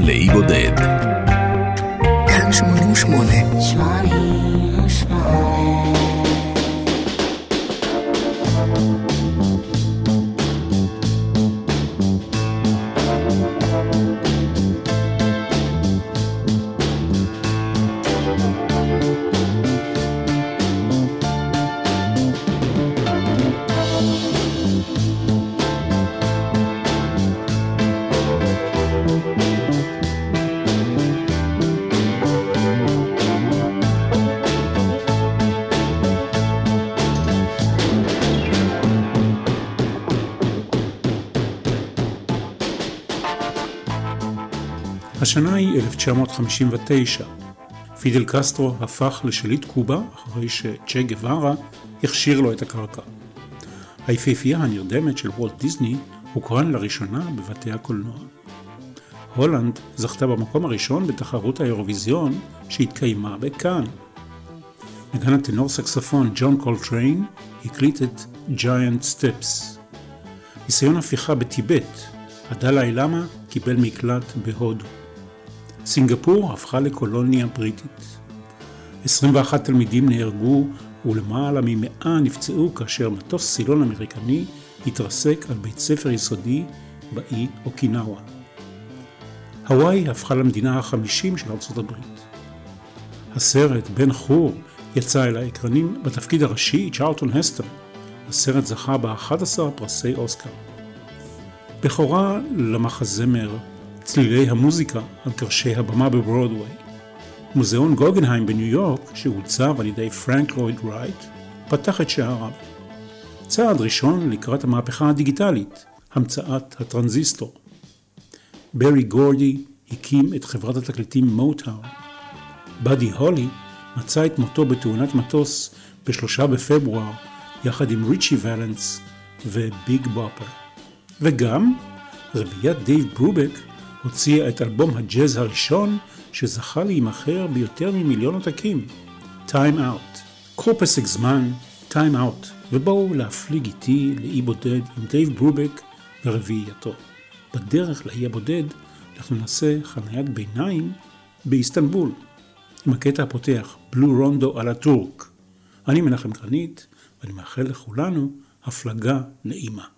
לאי בודד. כאן 88. 88 השנה היא 1959. פידל קסטרו הפך לשליט קובה אחרי שצ'ה גווארה הכשיר לו את הקרקע. היפהפייה הנרדמת של וולט דיסני הוקרן לראשונה בבתי הקולנוע. הולנד זכתה במקום הראשון בתחרות האירוויזיון שהתקיימה בקאן. נגן הטנור סקספון ג'ון קולטריין הקליט את Giant Steps. ניסיון הפיכה בטיבט, הדלאי למה קיבל מקלט בהודו. סינגפור הפכה לקולוניה בריטית. 21 תלמידים נהרגו ולמעלה ממאה נפצעו כאשר מטוס סילון אמריקני התרסק על בית ספר יסודי באי אוקינאווה. הוואי הפכה למדינה החמישים של ארצות הברית. הסרט בן חור יצא אל האקרנים בתפקיד הראשי צ'ארלטון הסטר. הסרט זכה ב-11 פרסי אוסקר. בכורה למחזמר צלילי המוזיקה על קרשי הבמה בברודוויי. מוזיאון גוגנהיים בניו יורק, שעוצב על ידי פרנק לויד רייט, פתח את שעריו. צעד ראשון לקראת המהפכה הדיגיטלית, המצאת הטרנזיסטור. ברי גורדי הקים את חברת התקליטים מוטאון. באדי הולי מצא את מותו בתאונת מטוס בשלושה בפברואר, יחד עם ריצ'י ולנס וביג בופר. וגם רביעיית דייב ברובק הוציאה את אלבום הג'אז הראשון שזכה להימכר ביותר ממיליון עותקים, Time Out. קחו פסק זמן, Time Out, ובואו להפליג איתי לאי בודד עם דייב ברובק ורביעייתו. בדרך לאי הבודד אנחנו נעשה חניית ביניים באיסטנבול, עם הקטע הפותח, בלו רונדו על הטורק. אני מנחם גרנית, ואני מאחל לכולנו הפלגה נעימה.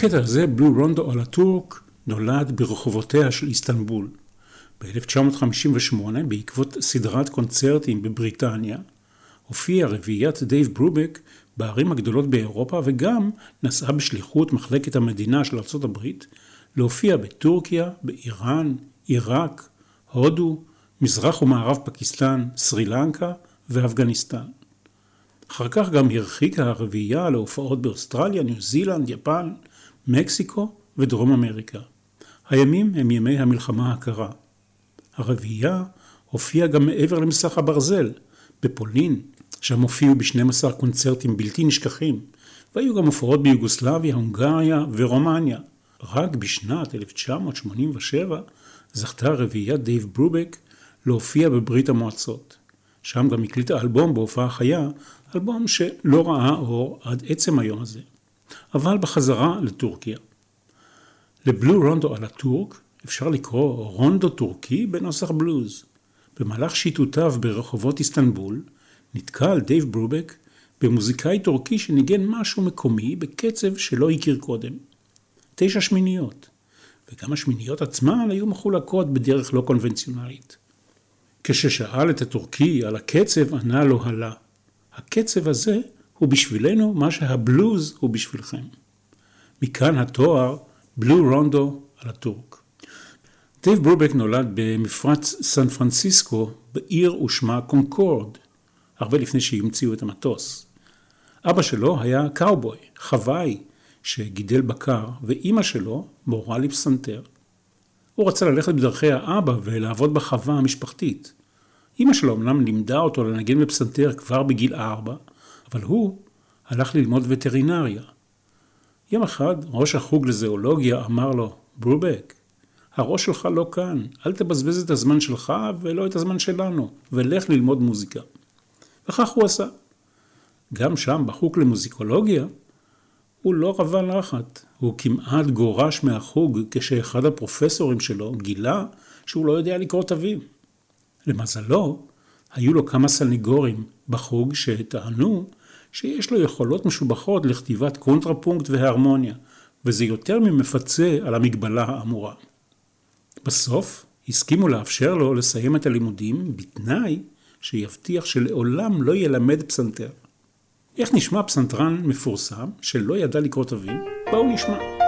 בקטע הזה Blue Rondo à la Turk נולד ברחובותיה של איסטנבול. ב-1958, בעקבות סדרת קונצרטים בבריטניה, הופיעה רביעיית דייב ברובק בערים הגדולות באירופה וגם נסעה בשליחות מחלקת המדינה של ארה"ב להופיע בטורקיה, באיראן, עיראק, הודו, מזרח ומערב פקיסטן, סרי לנקה ואפגניסטן. אחר כך גם הרחיקה הרביעייה להופעות באוסטרליה, ניו זילנד, יפן, מקסיקו ודרום אמריקה. הימים הם ימי המלחמה הקרה. הרביעייה הופיעה גם מעבר למסך הברזל, בפולין, שם הופיעו ב-12 קונצרטים בלתי נשכחים, והיו גם הופעות ביוגוסלביה, הונגריה ורומניה. רק בשנת 1987 זכתה רביעיית דייב ברובק להופיע בברית המועצות. שם גם הקליטה אלבום בהופעה חיה, אלבום שלא ראה אור עד עצם היום הזה. אבל בחזרה לטורקיה. ל Blue Rondo à la Turk אפשר לקרוא רונדו טורקי בנוסח בלוז. במהלך שיטוטיו ברחובות איסטנבול נתקל דייב ברובק במוזיקאי טורקי שניגן משהו מקומי בקצב שלא הכיר קודם. תשע שמיניות, וגם השמיניות עצמן היו מחולקות בדרך לא קונבנציונלית. כששאל את הטורקי על הקצב, ענה לו הלה. הקצב הזה הוא בשבילנו מה שהבלוז הוא בשבילכם. מכאן התואר Blue Rondo à la Turk. דייב ברובק נולד במפרץ סן פרנסיסקו בעיר ושמה קונקורד, הרבה לפני שהמציאו את המטוס. אבא שלו היה קאובוי, חוואי, שגידל בקר, ואימא שלו מורה לפסנתר. הוא רצה ללכת בדרכי האבא ולעבוד בחווה המשפחתית. אימא שלו אמנם לימדה אותו לנגן בפסנתר כבר בגיל ארבע, אבל הוא הלך ללמוד וטרינריה. יום אחד ראש החוג לזואולוגיה אמר לו, ברובק, הראש שלך לא כאן, אל תבזבז את הזמן שלך ולא את הזמן שלנו, ולך ללמוד מוזיקה. וכך הוא עשה. גם שם, בחוג למוזיקולוגיה, הוא לא רווה נחת. הוא כמעט גורש מהחוג כשאחד הפרופסורים שלו גילה שהוא לא יודע לקרוא תווים. למזלו, היו לו כמה סניגורים בחוג שטענו שיש לו יכולות משובחות לכתיבת קונטרפונקט והרמוניה, וזה יותר ממפצה על המגבלה האמורה. בסוף הסכימו לאפשר לו לסיים את הלימודים בתנאי שיבטיח שלעולם לא ילמד פסנתר. איך נשמע פסנתרן מפורסם שלא ידע לקרוא תווים? בואו נשמע.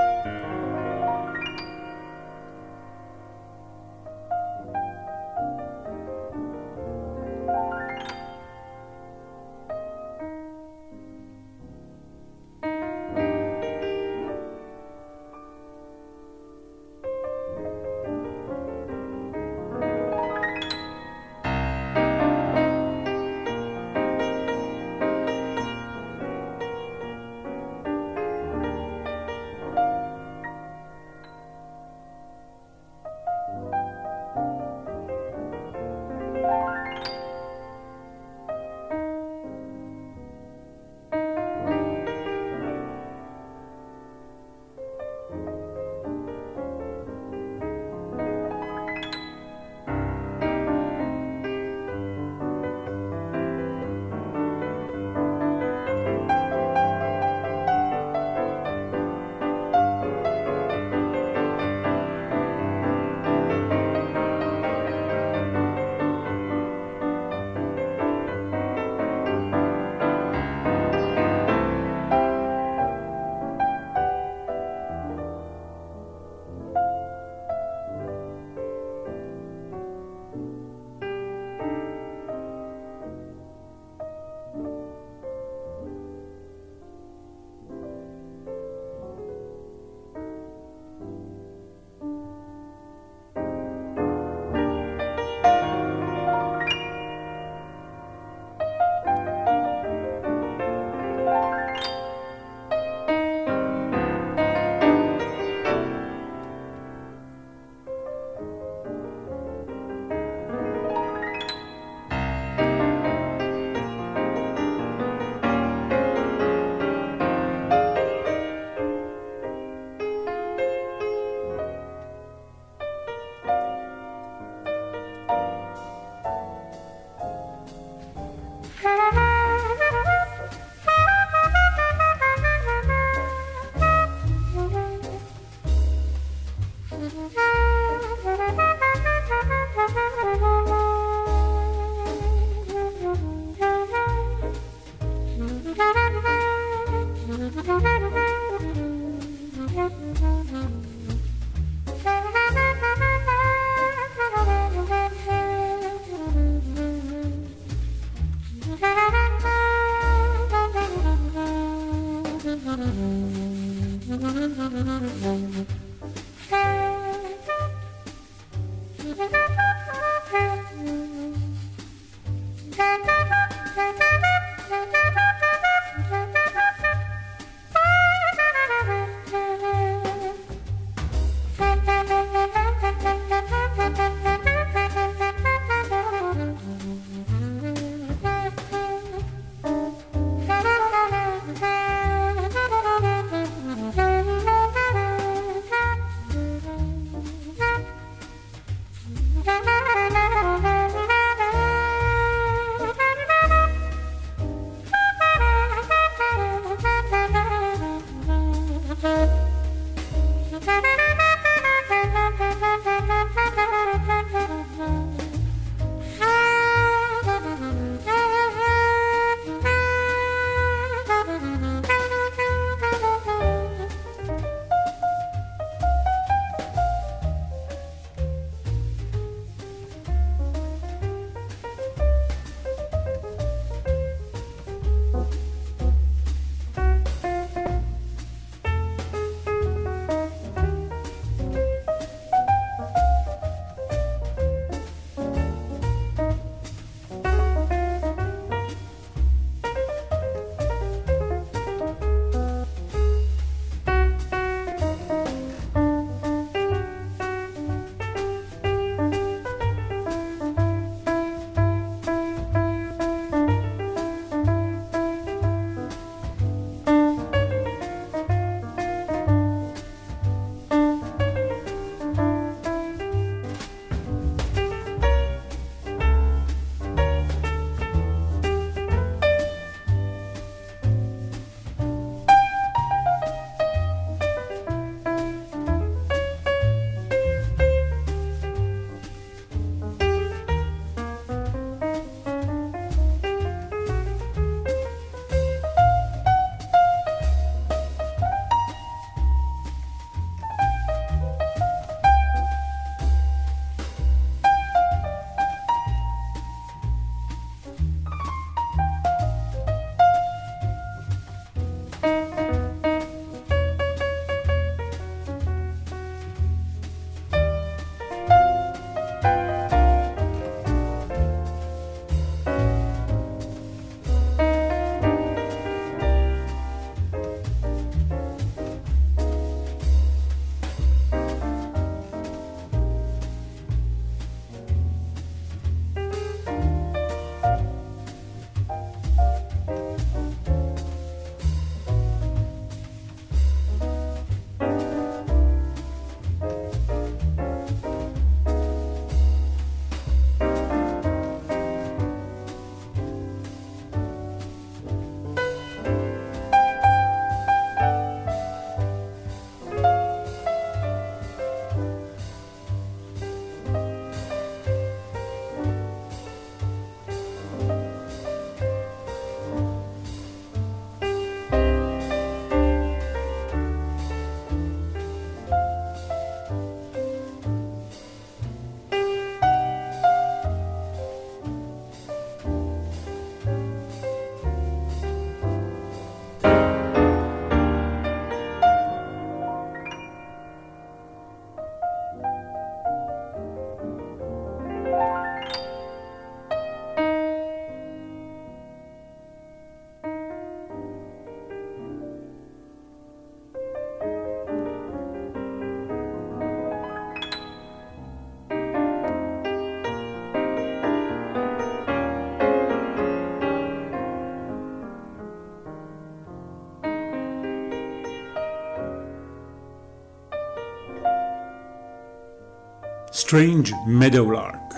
Strange Meadowlark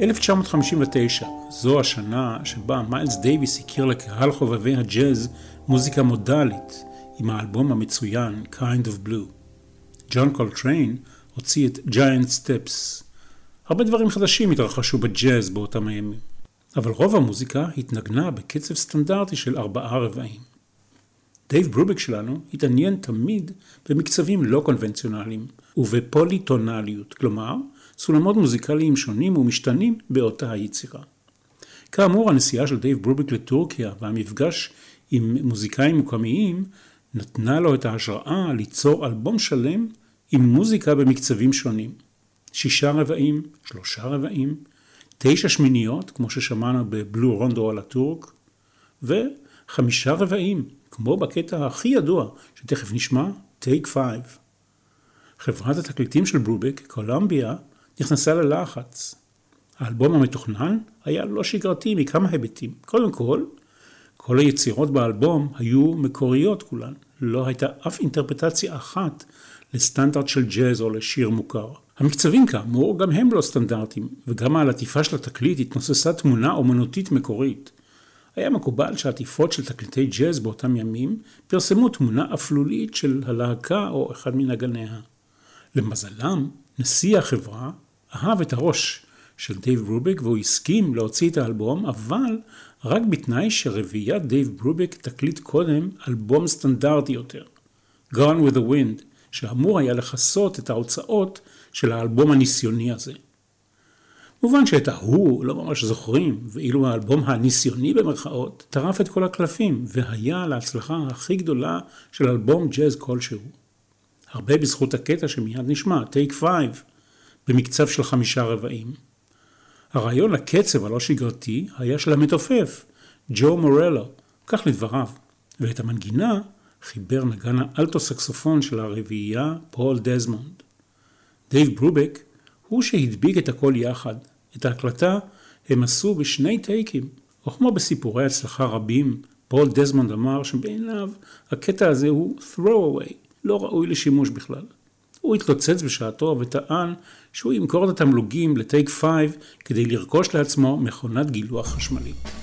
1959, זו השנה שבה מיילס דייוויס הכיר לקהל חובבי הג'אז מוזיקה מודלית עם האלבום המצוין Kind of Blue. ג'ון קולטריין הוציא את Giant Steps. הרבה דברים חדשים התרחשו בג'אז באותם הימים, אבל רוב המוזיקה התנגנה בקצב סטנדרטי של ארבעה רבעים. דייב ברובק שלנו התעניין תמיד במקצבים לא קונבנציונליים ובפוליטונליות, כלומר סולמות מוזיקליים שונים ומשתנים באותה היצירה. כאמור הנסיעה של דייב ברובק לטורקיה והמפגש עם מוזיקאים מקומיים נתנה לו את ההשראה ליצור אלבום שלם עם מוזיקה במקצבים שונים. שישה רבעים, שלושה רבעים, תשע שמיניות, כמו ששמענו ב Blue Rondo à la Turk, וחמישה רבעים, כמו בקטע הכי ידוע, שתכף נשמע, Take Five. חברת התקליטים של ברובק, קולומביה, נכנסה ללחץ. האלבום המתוכנן היה לא שגרתי מכמה היבטים. קודם כל, כל היצירות באלבום היו מקוריות כולן. לא הייתה אף אינטרפרטציה אחת לסטנדרט של ג'אז או לשיר מוכר. המקצבים כאמור גם הם לא סטנדרטיים, וגם על עטיפה של התקליט התנוססה תמונה אומנותית מקורית. היה מקובל שעטיפות של תקליטי ג'אז באותם ימים פרסמו תמונה אפלולית של הלהקה או אחד מנגניה. למזלם, נשיא החברה אהב את הראש של דייב ברובק והוא הסכים להוציא את האלבום, אבל רק בתנאי שרביעיית דייב ברובק תקליט קודם אלבום סטנדרטי יותר. Gone with the Wind, שאמור היה לכסות את ההוצאות של האלבום הניסיוני הזה. מובן שאת ההוא לא ממש זוכרים, ואילו האלבום הניסיוני במרכאות טרף את כל הקלפים, והיה להצלחה הכי גדולה של אלבום ג'אז כלשהו. הרבה בזכות הקטע שמיד נשמע, Take Five, במקצב של חמישה רבעים. הרעיון לקצב הלא שגרתי היה של המתופף, ג'ו מורלו, כך לדבריו, ואת המנגינה חיבר נגן האלטו-סקסופון של הרביעייה, פול דזמונד. דייב ברובק הוא שהדביק את הכל יחד. את ההקלטה הם עשו בשני טייקים, או כמו בסיפורי הצלחה רבים, פול דזמונד אמר שבעיניו הקטע הזה הוא throwaway, לא ראוי לשימוש בכלל. הוא התלוצץ בשעתו וטען שהוא ימכור את התמלוגים ל-Take 5 כדי לרכוש לעצמו מכונת גילוח חשמלית.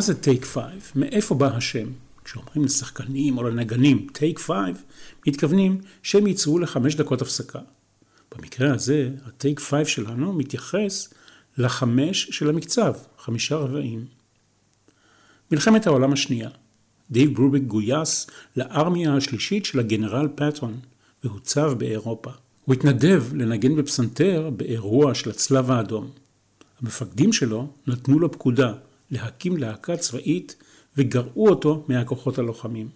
מה זה Take Five? מאיפה בא השם? כשאומרים לשחקנים או לנגנים take five, מתכוונים שהם יצאו לחמש דקות הפסקה. במקרה הזה, ה-Take Five שלנו מתייחס לחמש של המקצב, חמישה רבעים. מלחמת העולם השנייה. דייב ברובק גויס לארמיה השלישית של הגנרל פטון, והוצב באירופה. הוא התנדב לנגן בפסנתר באירוע של הצלב האדום. המפקדים שלו נתנו לו פקודה להקים להקה צבאית וגרעו אותו מהכוחות הלוחמים.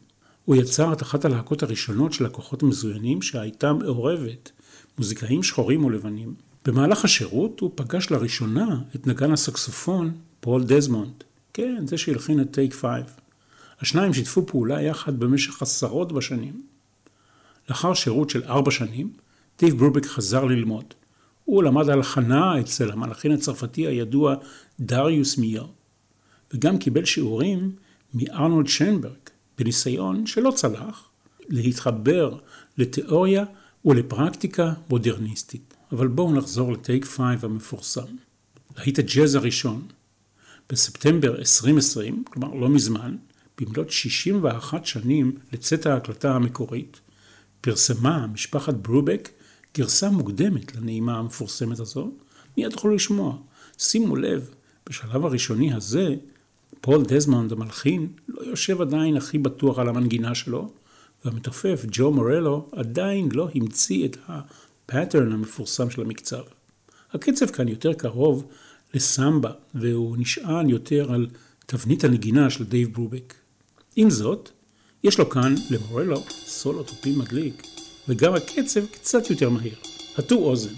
הוא יצר את אחת הלהקות הראשונות של הכוחות המזוינים שהייתה מעורבת, מוזיקאים שחורים ולבנים. במהלך השירות הוא פגש לראשונה את נגן הסקסופון פול דזמונד. כן, זה שהלחין את Take Five. השניים שיתפו פעולה יחד במשך עשרות בשנים. לאחר שירות של ארבע שנים, דייב ברובק חזר ללמוד. הוא למד הלחנה אצל המלחין הצרפתי הידוע דריוס מיו. וגם קיבל שיעורים מארנולד שנברג, בניסיון שלא צלח, להתחבר לתיאוריה ולפרקטיקה מודרניסטית. אבל בואו נחזור ל-Take Five המפורסם. להיט הג'אז הראשון. בספטמבר 2020, כלומר לא מזמן, במלאת 61 שנים לצאת ההקלטה המקורית, פרסמה משפחת ברובק גרסה מוקדמת לנעימה המפורסמת הזו, מיד תוכלו לשמוע. שימו לב, בשלב הראשוני הזה, פול דזמונד המלחין לא יושב עדיין הכי בטוח על המנגינה שלו, והמתופף ג'ו מורלו עדיין לא המציא את ה-pattern המפורסם של המקצב. הקצב כאן יותר קרוב לסמבה, והוא נשען יותר על תבנית הנגינה של דייב ברובק. עם זאת, יש לו כאן, למורלו, סולו תופים מדליק, וגם הקצב קצת יותר מהיר. הטו אוזן.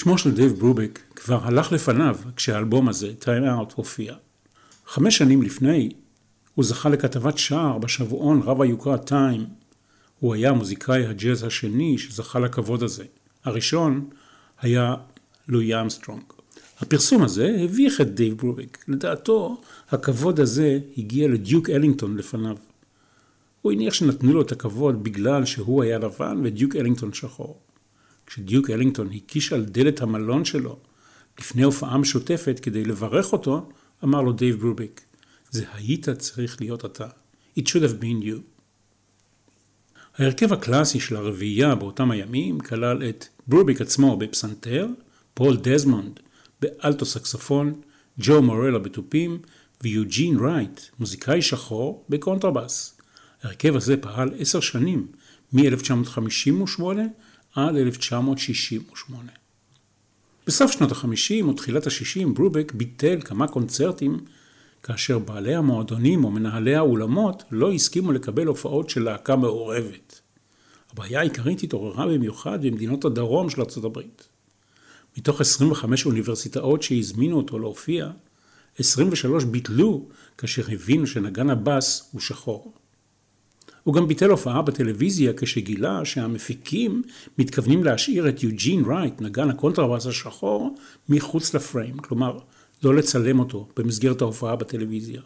שמו של דייב ברובק כבר הלך לפניו כשהאלבום הזה, Time Out, הופיע. חמש שנים לפני, הוא זכה לכתבת שער בשבועון רב היוקרה טיים. הוא היה מוזיקאי הג'אז השני שזכה לכבוד הזה. הראשון היה לואי ארמסטרונג. הפרסום הזה הביך את דייב ברובק. לדעתו, הכבוד הזה הגיע לדיוק אלינגטון לפניו. הוא הניח שנתנו לו את הכבוד בגלל שהוא היה לבן ודיוק אלינגטון שחור. כשדיוק אלינגטון הקיש על דלת המלון שלו לפני הופעה משותפת כדי לברך אותו, אמר לו דייב ברובק, זה היית צריך להיות אתה. It should have been you. ההרכב הקלאסי של הרביעייה באותם הימים כלל את ברובק עצמו בפסנתר, פול דזמונד באלטו סקסופון, ג'ו מורלו בתופים ויוג'ין רייט, מוזיקאי שחור, בקונטרבאס. ההרכב הזה פעל עשר שנים, מ-1958 עד 1968. בסוף שנות ה-50 או תחילת ה-60 ברובק ביטל כמה קונצרטים כאשר בעלי המועדונים או מנהלי האולמות לא הסכימו לקבל הופעות של להקה מעורבת. הבעיה העיקרית התעוררה במיוחד במדינות הדרום של ארצות הברית. מתוך 25 אוניברסיטאות שהזמינו אותו להופיע, 23 ביטלו כאשר הבינו שנגן הבאס הוא שחור. הוא גם ביטל הופעה בטלוויזיה כשגילה שהמפיקים מתכוונים להשאיר את יוג'ין רייט, נגן הקונטרבאס השחור, מחוץ לפריים, כלומר, לא לצלם אותו במסגרת ההופעה בטלוויזיה.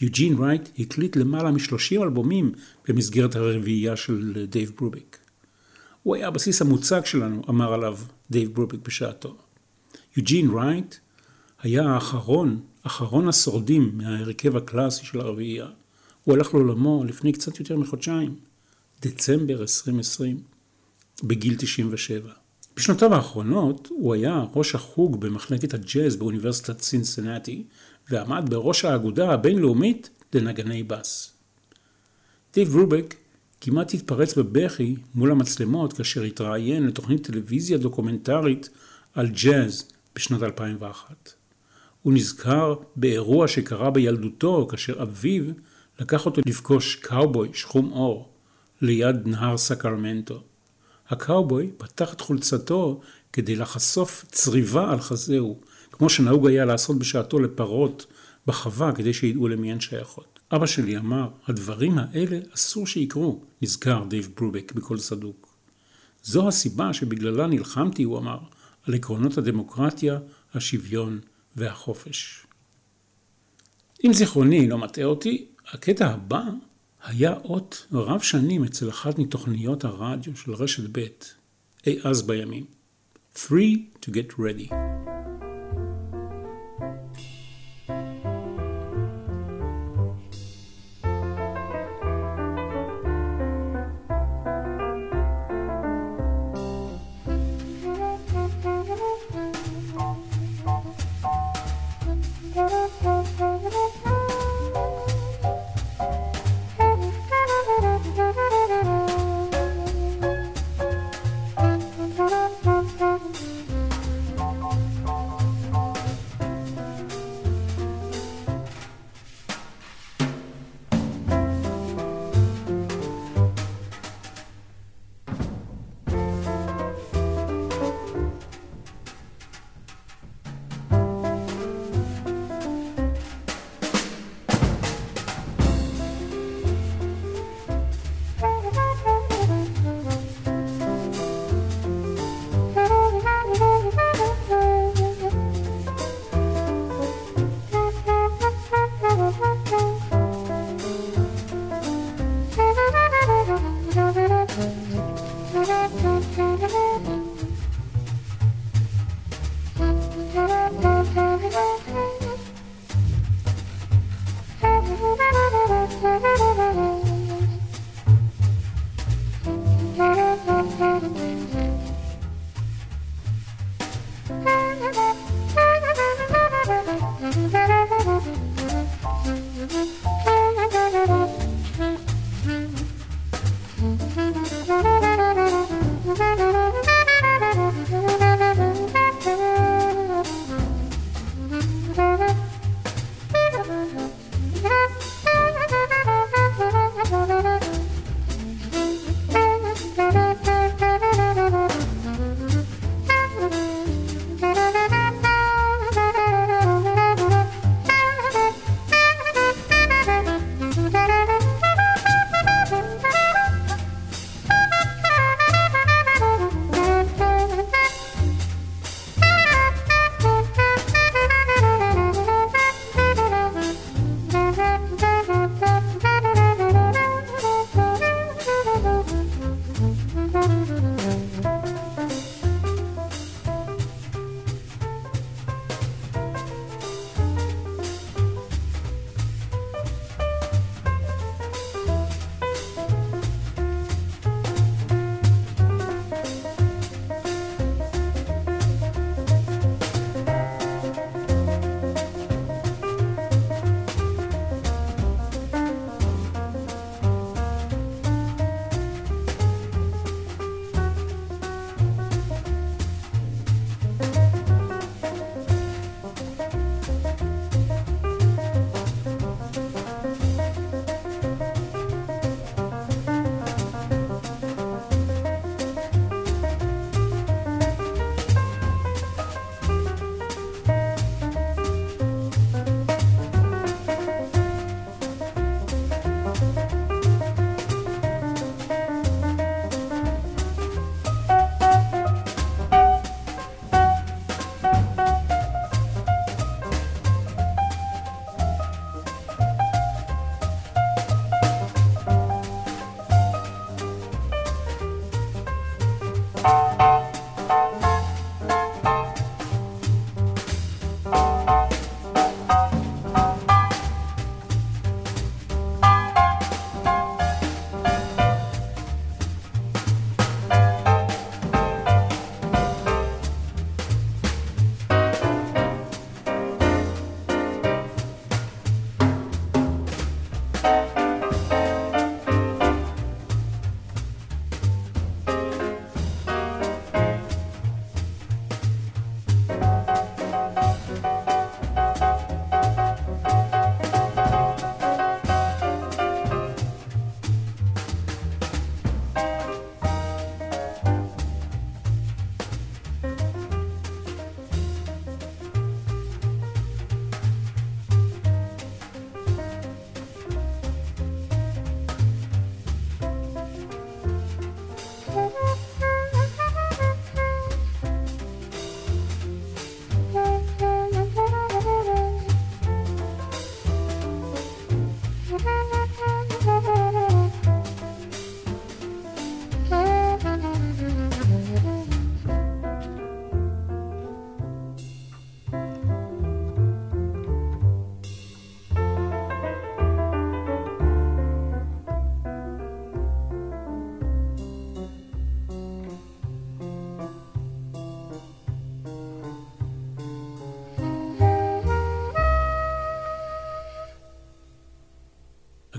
יוג'ין רייט הקליט למעלה מ-30 אלבומים במסגרת הרביעייה של דייב ברובק. הוא היה הבסיס המוצק שלנו, אמר עליו דייב ברובק בשעתו. יוג'ין רייט היה האחרון, אחרון השורדים מההרכב הקלאסי של הרביעייה. הוא הלך לעולמו לפני קצת יותר מחודשיים, דצמבר 2020, בגיל 97. בשנותיו האחרונות הוא היה ראש החוג במחלקת הג'אז באוניברסיטת סינסנטי, ועמד בראש האגודה הבינלאומית לנגני בס. דייב ברובק כמעט התפרץ בבכי מול המצלמות כאשר התראיין לתוכנית טלוויזיה דוקומנטרית על ג'אז בשנת 2001. הוא נזכר באירוע שקרה בילדותו כאשר אביו לקח אותו לפגוש קאובוי שחום עור ליד נהר סקרמנטו. הקאובוי פתח את חולצתו כדי לחשוף צריבה על חזהו, כמו שנהוג היה לעשות בשעתו לפרות בחווה כדי שידעו למי הן שייכות. אבא שלי אמר, הדברים האלה אסור שיקרו, נזכר דייב ברובק בקול סדוק. זו הסיבה שבגללה נלחמתי, הוא אמר, על עקרונות הדמוקרטיה, השוויון והחופש. אם זיכרוני לא מטעה אותי, הקטע הבא היה אות רב שנים אצל אחת מתוכניות הרדיו של רשת ב' אי אז בימים. Free to get ready.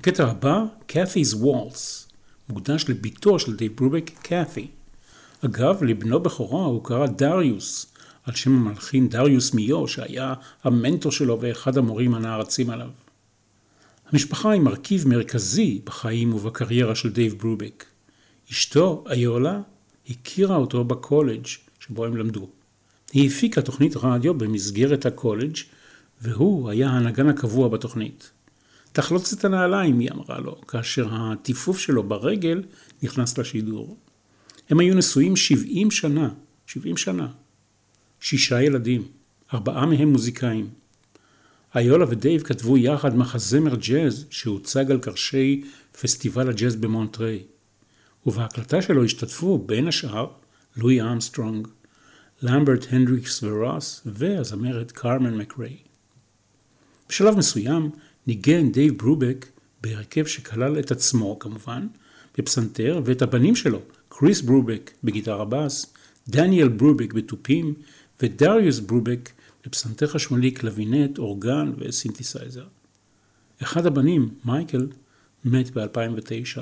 הקטע הבא, Cathy's Waltz, מוקדש לביתו של דייב ברובק, קאתי. אגב, לבנו בכורו הוא קרא דריוס, על שם המלחין דריוס מיו, שהיה המנטור שלו ואחד המורים הנערצים עליו. המשפחה היא מרכיב מרכזי בחיים ובקריירה של דייב ברובק. אשתו, איולה, הכירה אותו בקולג' שבו הם למדו. היא הפיקה תוכנית רדיו במסגרת הקולג' והוא היה הנגן הקבוע בתוכנית. תחלוץ את הנעליים, היא אמרה לו, כאשר הטיפוף שלו ברגל נכנס לשידור. הם היו נשואים 70 שנה, 70 שנה. שישה ילדים, ארבעה מהם מוזיקאים. איולה ודייב כתבו יחד מחזמר ג'אז שהוצג על קרשי פסטיבל הג'אז במונטריי. ובהקלטה שלו השתתפו בין השאר לואי ארמסטרונג, למברט הנדריקס ורוס והזמרת קרמן מקריי. בשלב מסוים ניגן דייב ברובק בהרכב שכלל את עצמו כמובן, בפסנתר, ואת הבנים שלו, קריס ברובק בגיטרה בס, דניאל ברובק בתופים, ודריוס ברובק בפסנתר חשמלי, קלבינט, אורגן וסינתסייזר. אחד הבנים, מייקל, מת ב-2009.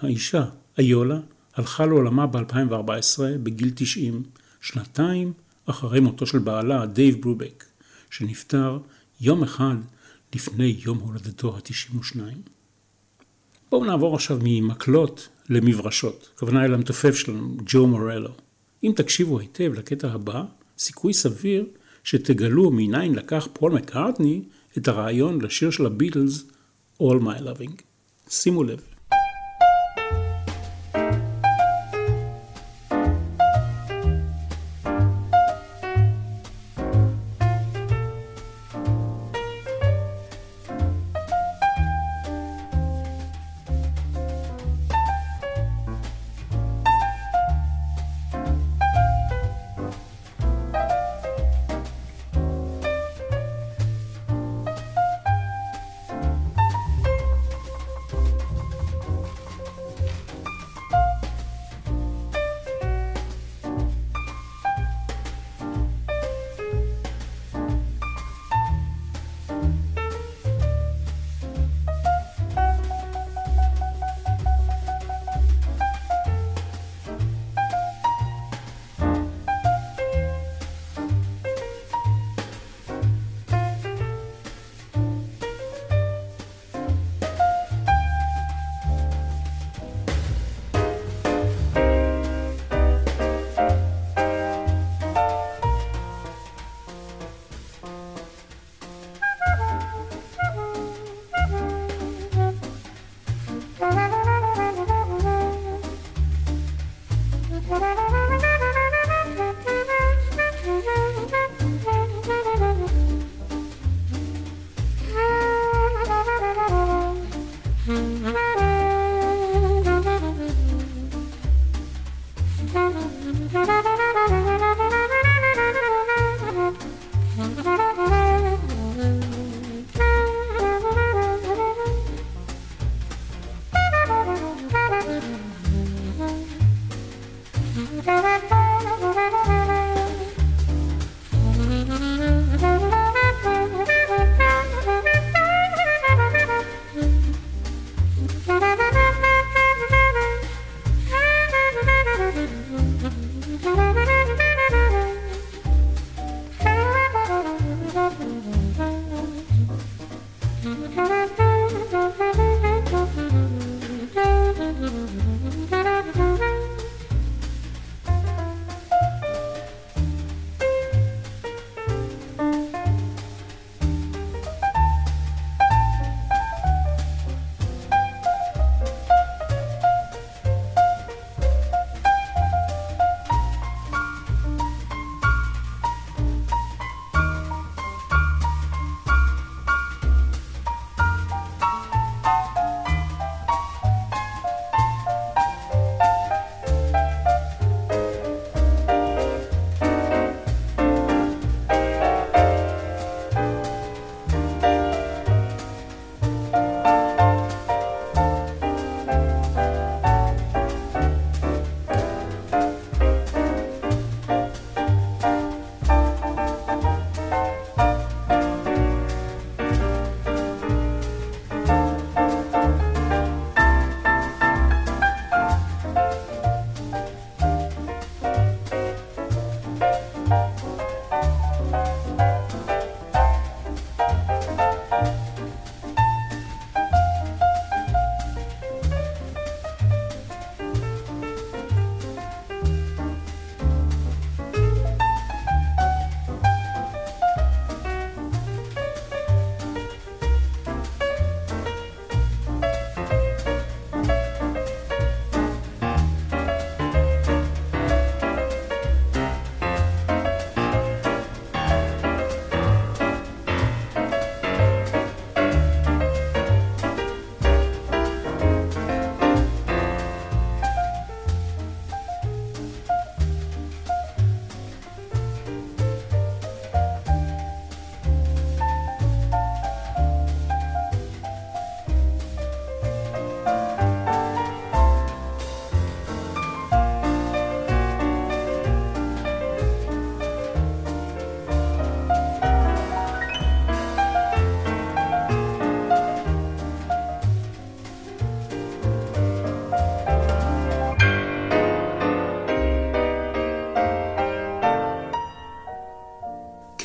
האישה, איולה, הלכה לעולמה ב-2014 בגיל 90, שנתיים אחרי מותו של בעלה, דייב ברובק, שנפטר יום אחד לפני יום הולדתו ה-92. בואו נעבור עכשיו ממקלות למברשות. הכוונה אל המתופף שלנו, ג'ו מורלו. אם תקשיבו היטב לקטע הבא, סיכוי סביר שתגלו מניין לקח פול מקארטני את הרעיון לשיר של הביטלס All My Loving. שימו לב.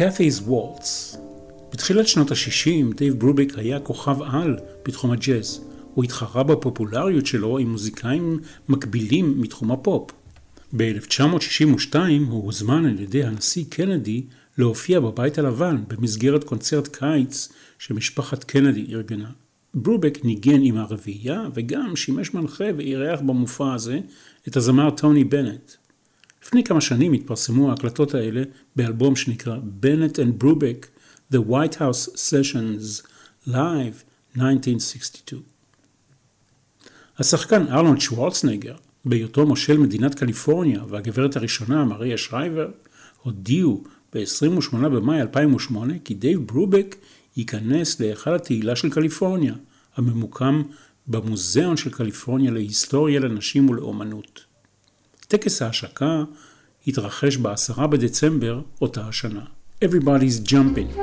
Cathy's Waltz בתחילת שנות ה-60 דייב ברובק היה כוכב על בתחום הג'אז. הוא התחרה בפופולריות שלו עם מוזיקאים מקבילים מתחום הפופ. ב-1962 הוא הוזמן על ידי הנשיא קנדי להופיע בבית הלבן במסגרת קונצרט קיץ שמשפחת קנדי ארגנה. ברובק ניגן עם הרביעייה וגם שימש מנחה ואירח במופע הזה את הזמר טוני בנט. לפני כמה שנים התפרסמו ההקלטות האלה באלבום שנקרא בנט and ברובק The White House Sessions Live 1962. השחקן ארנולד שוורצנגר, בהיותו מושל מדינת קליפורניה והגברת הראשונה מריה שרייבר, הודיעו ב-28 במאי 2008 כי דייב ברובק ייכנס להיכל התהילה של קליפורניה, הממוקם במוזיאון של קליפורניה להיסטוריה לנשים ולאומנות. טקס ההשקה התרחש ב-10 בדצמבר אותה השנה. Everybody's jumping.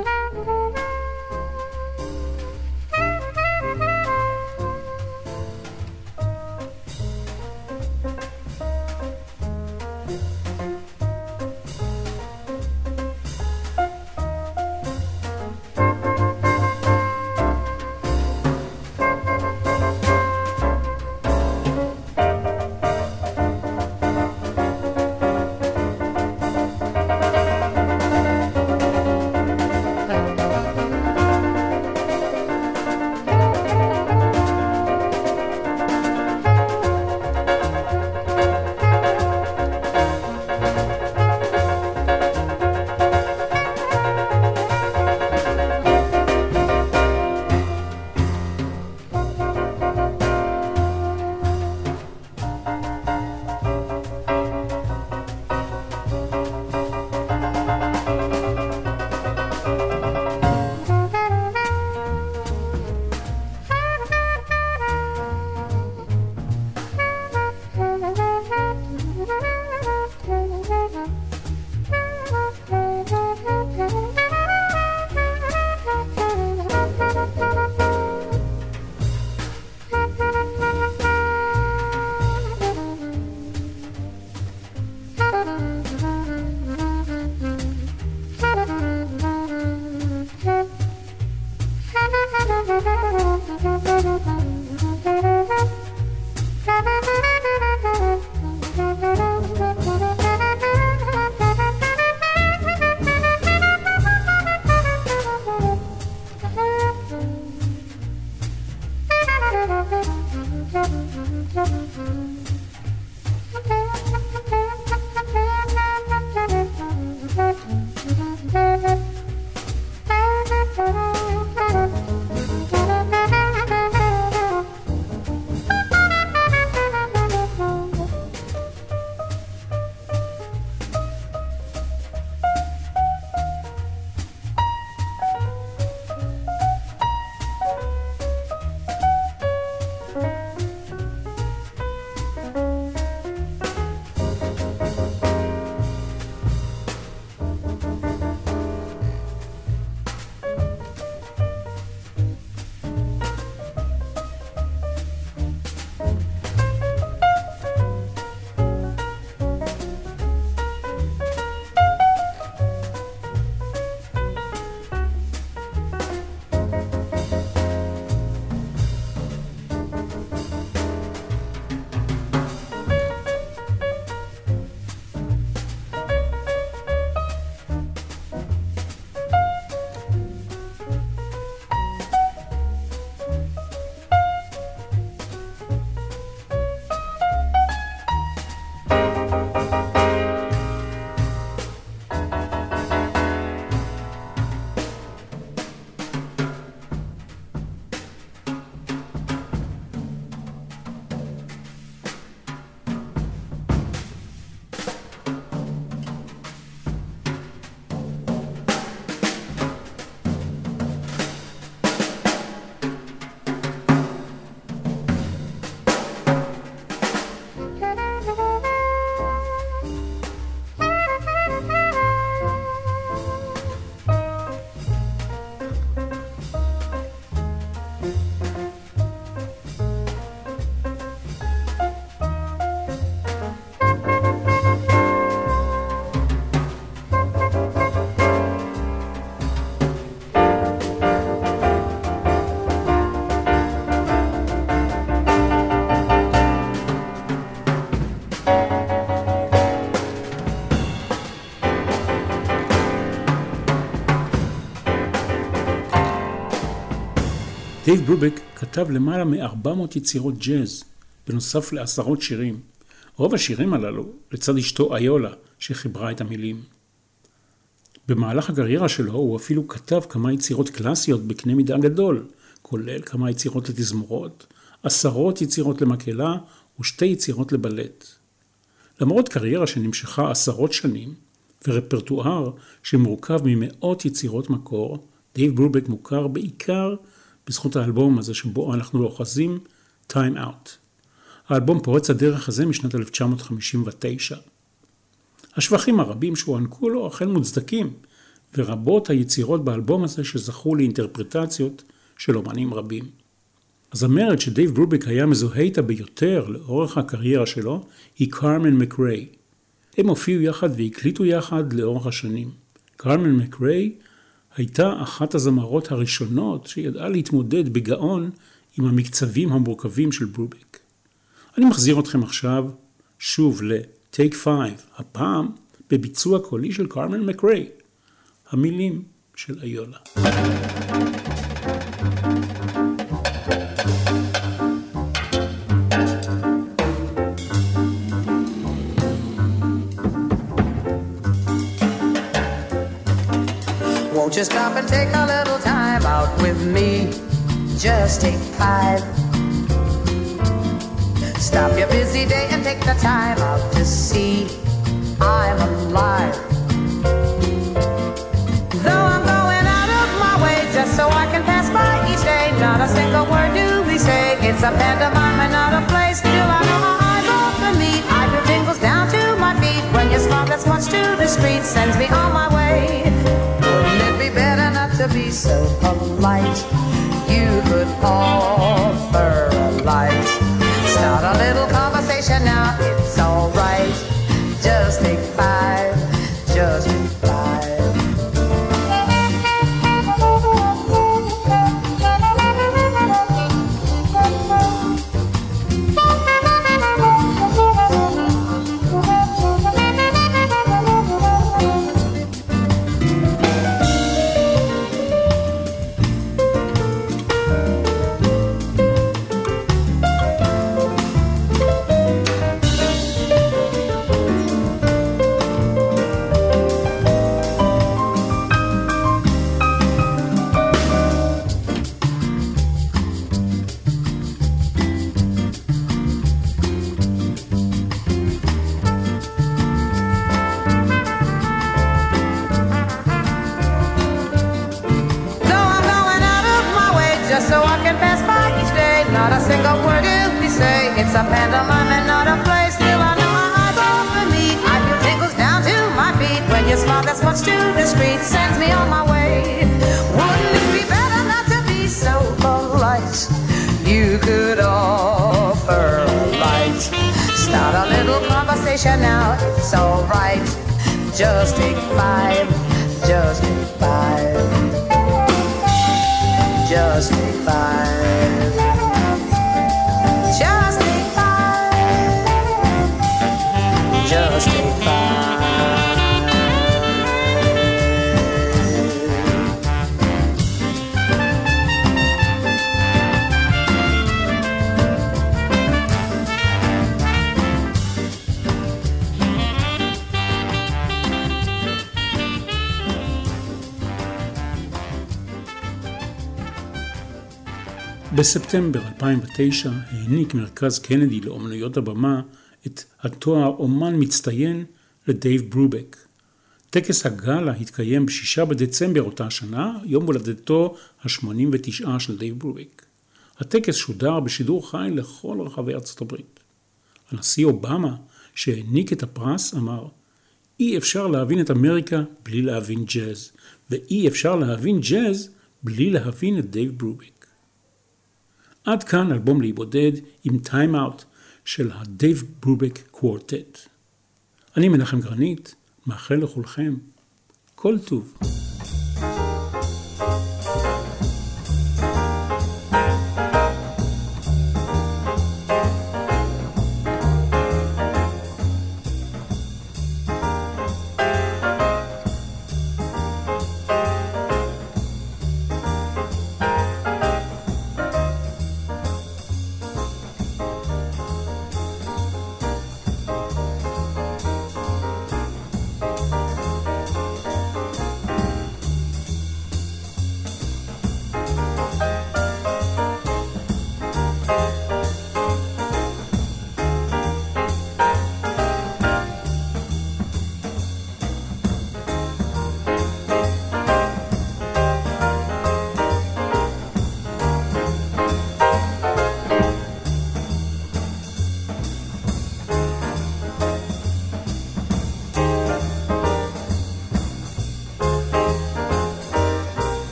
דייב ברובק כתב למעלה מ-400 יצירות ג'אז, בנוסף לעשרות שירים. רוב השירים הללו לצד אשתו איולה, שחיברה את המילים. במהלך הקריירה שלו הוא אפילו כתב כמה יצירות קלאסיות בקנה מידה גדול, כולל כמה יצירות לתזמורות, עשרות יצירות למקהלה ושתי יצירות לבלט. למרות קריירה שנמשכה עשרות שנים, ורפרטואר שמורכב ממאות יצירות מקור, דייב ברובק מוכר בעיקר בזכות האלבום הזה שבו אנחנו אוחזים, Time Out. האלבום פורץ הדרך הזה משנת 1959. השבחים הרבים שהוענקו לו אכן מוצדקים, ורבות היצירות באלבום הזה שזכו לאינטרפרטציות של אומנים רבים. הזמרת שדייב ברובק היה מזוהה איתה ביותר לאורך הקריירה שלו היא קרמן מקריי. הם הופיעו יחד והקליטו יחד לאורך השנים. קרמן מקריי הייתה אחת הזמרות הראשונות שידעה להתמודד בגאון עם המקצבים המורכבים של ברובק. אני מחזיר אתכם עכשיו שוב ל-Take 5, הפעם בביצוע קולי של קרמן מקריי, המילים של איולה. Won't stop and take a little time out with me? Just take five. Stop your busy day and take the time out to see I'm alive. Though I'm going out of my way just so I can pass by each day, not a single word do we say. It's a pantomime and not a play. Still, I know my eyes of me. I feel tingles down to my feet when your smile that's much too discreet sends me on my way. To be so polite? You could offer can pass by each day. Not a single word do we say. It's a pantomime and not a play. Still, I know my eyes off of me. I feel tingles down to my feet when your smile that's much too discreet sends me on my way. Wouldn't it be better not to be so polite? You could offer light. Start a little conversation now. It's alright. Just take five. Just take five. Just take five. Just take five. בספטמבר 2009 העניק מרכז קנדי לאומנויות הבמה את התואר אומן מצטיין לדייב ברובק. טקס הגאלה התקיים ב-6 בדצמבר אותה שנה, יום הולדתו ה-89 של דייב ברובק. הטקס שודר בשידור חי לכל רחבי ארצות הברית. הנשיא אובמה, שהעניק את הפרס, אמר, אי אפשר להבין את אמריקה בלי להבין ג'אז, ואי אפשר להבין ג'אז בלי להבין את דייב ברובק. עד כאן אלבום לאי בודד עם Time Out של ה Dave Brubeck Quartet. אני מנחם גרנית, מאחל לכולכם כל טוב.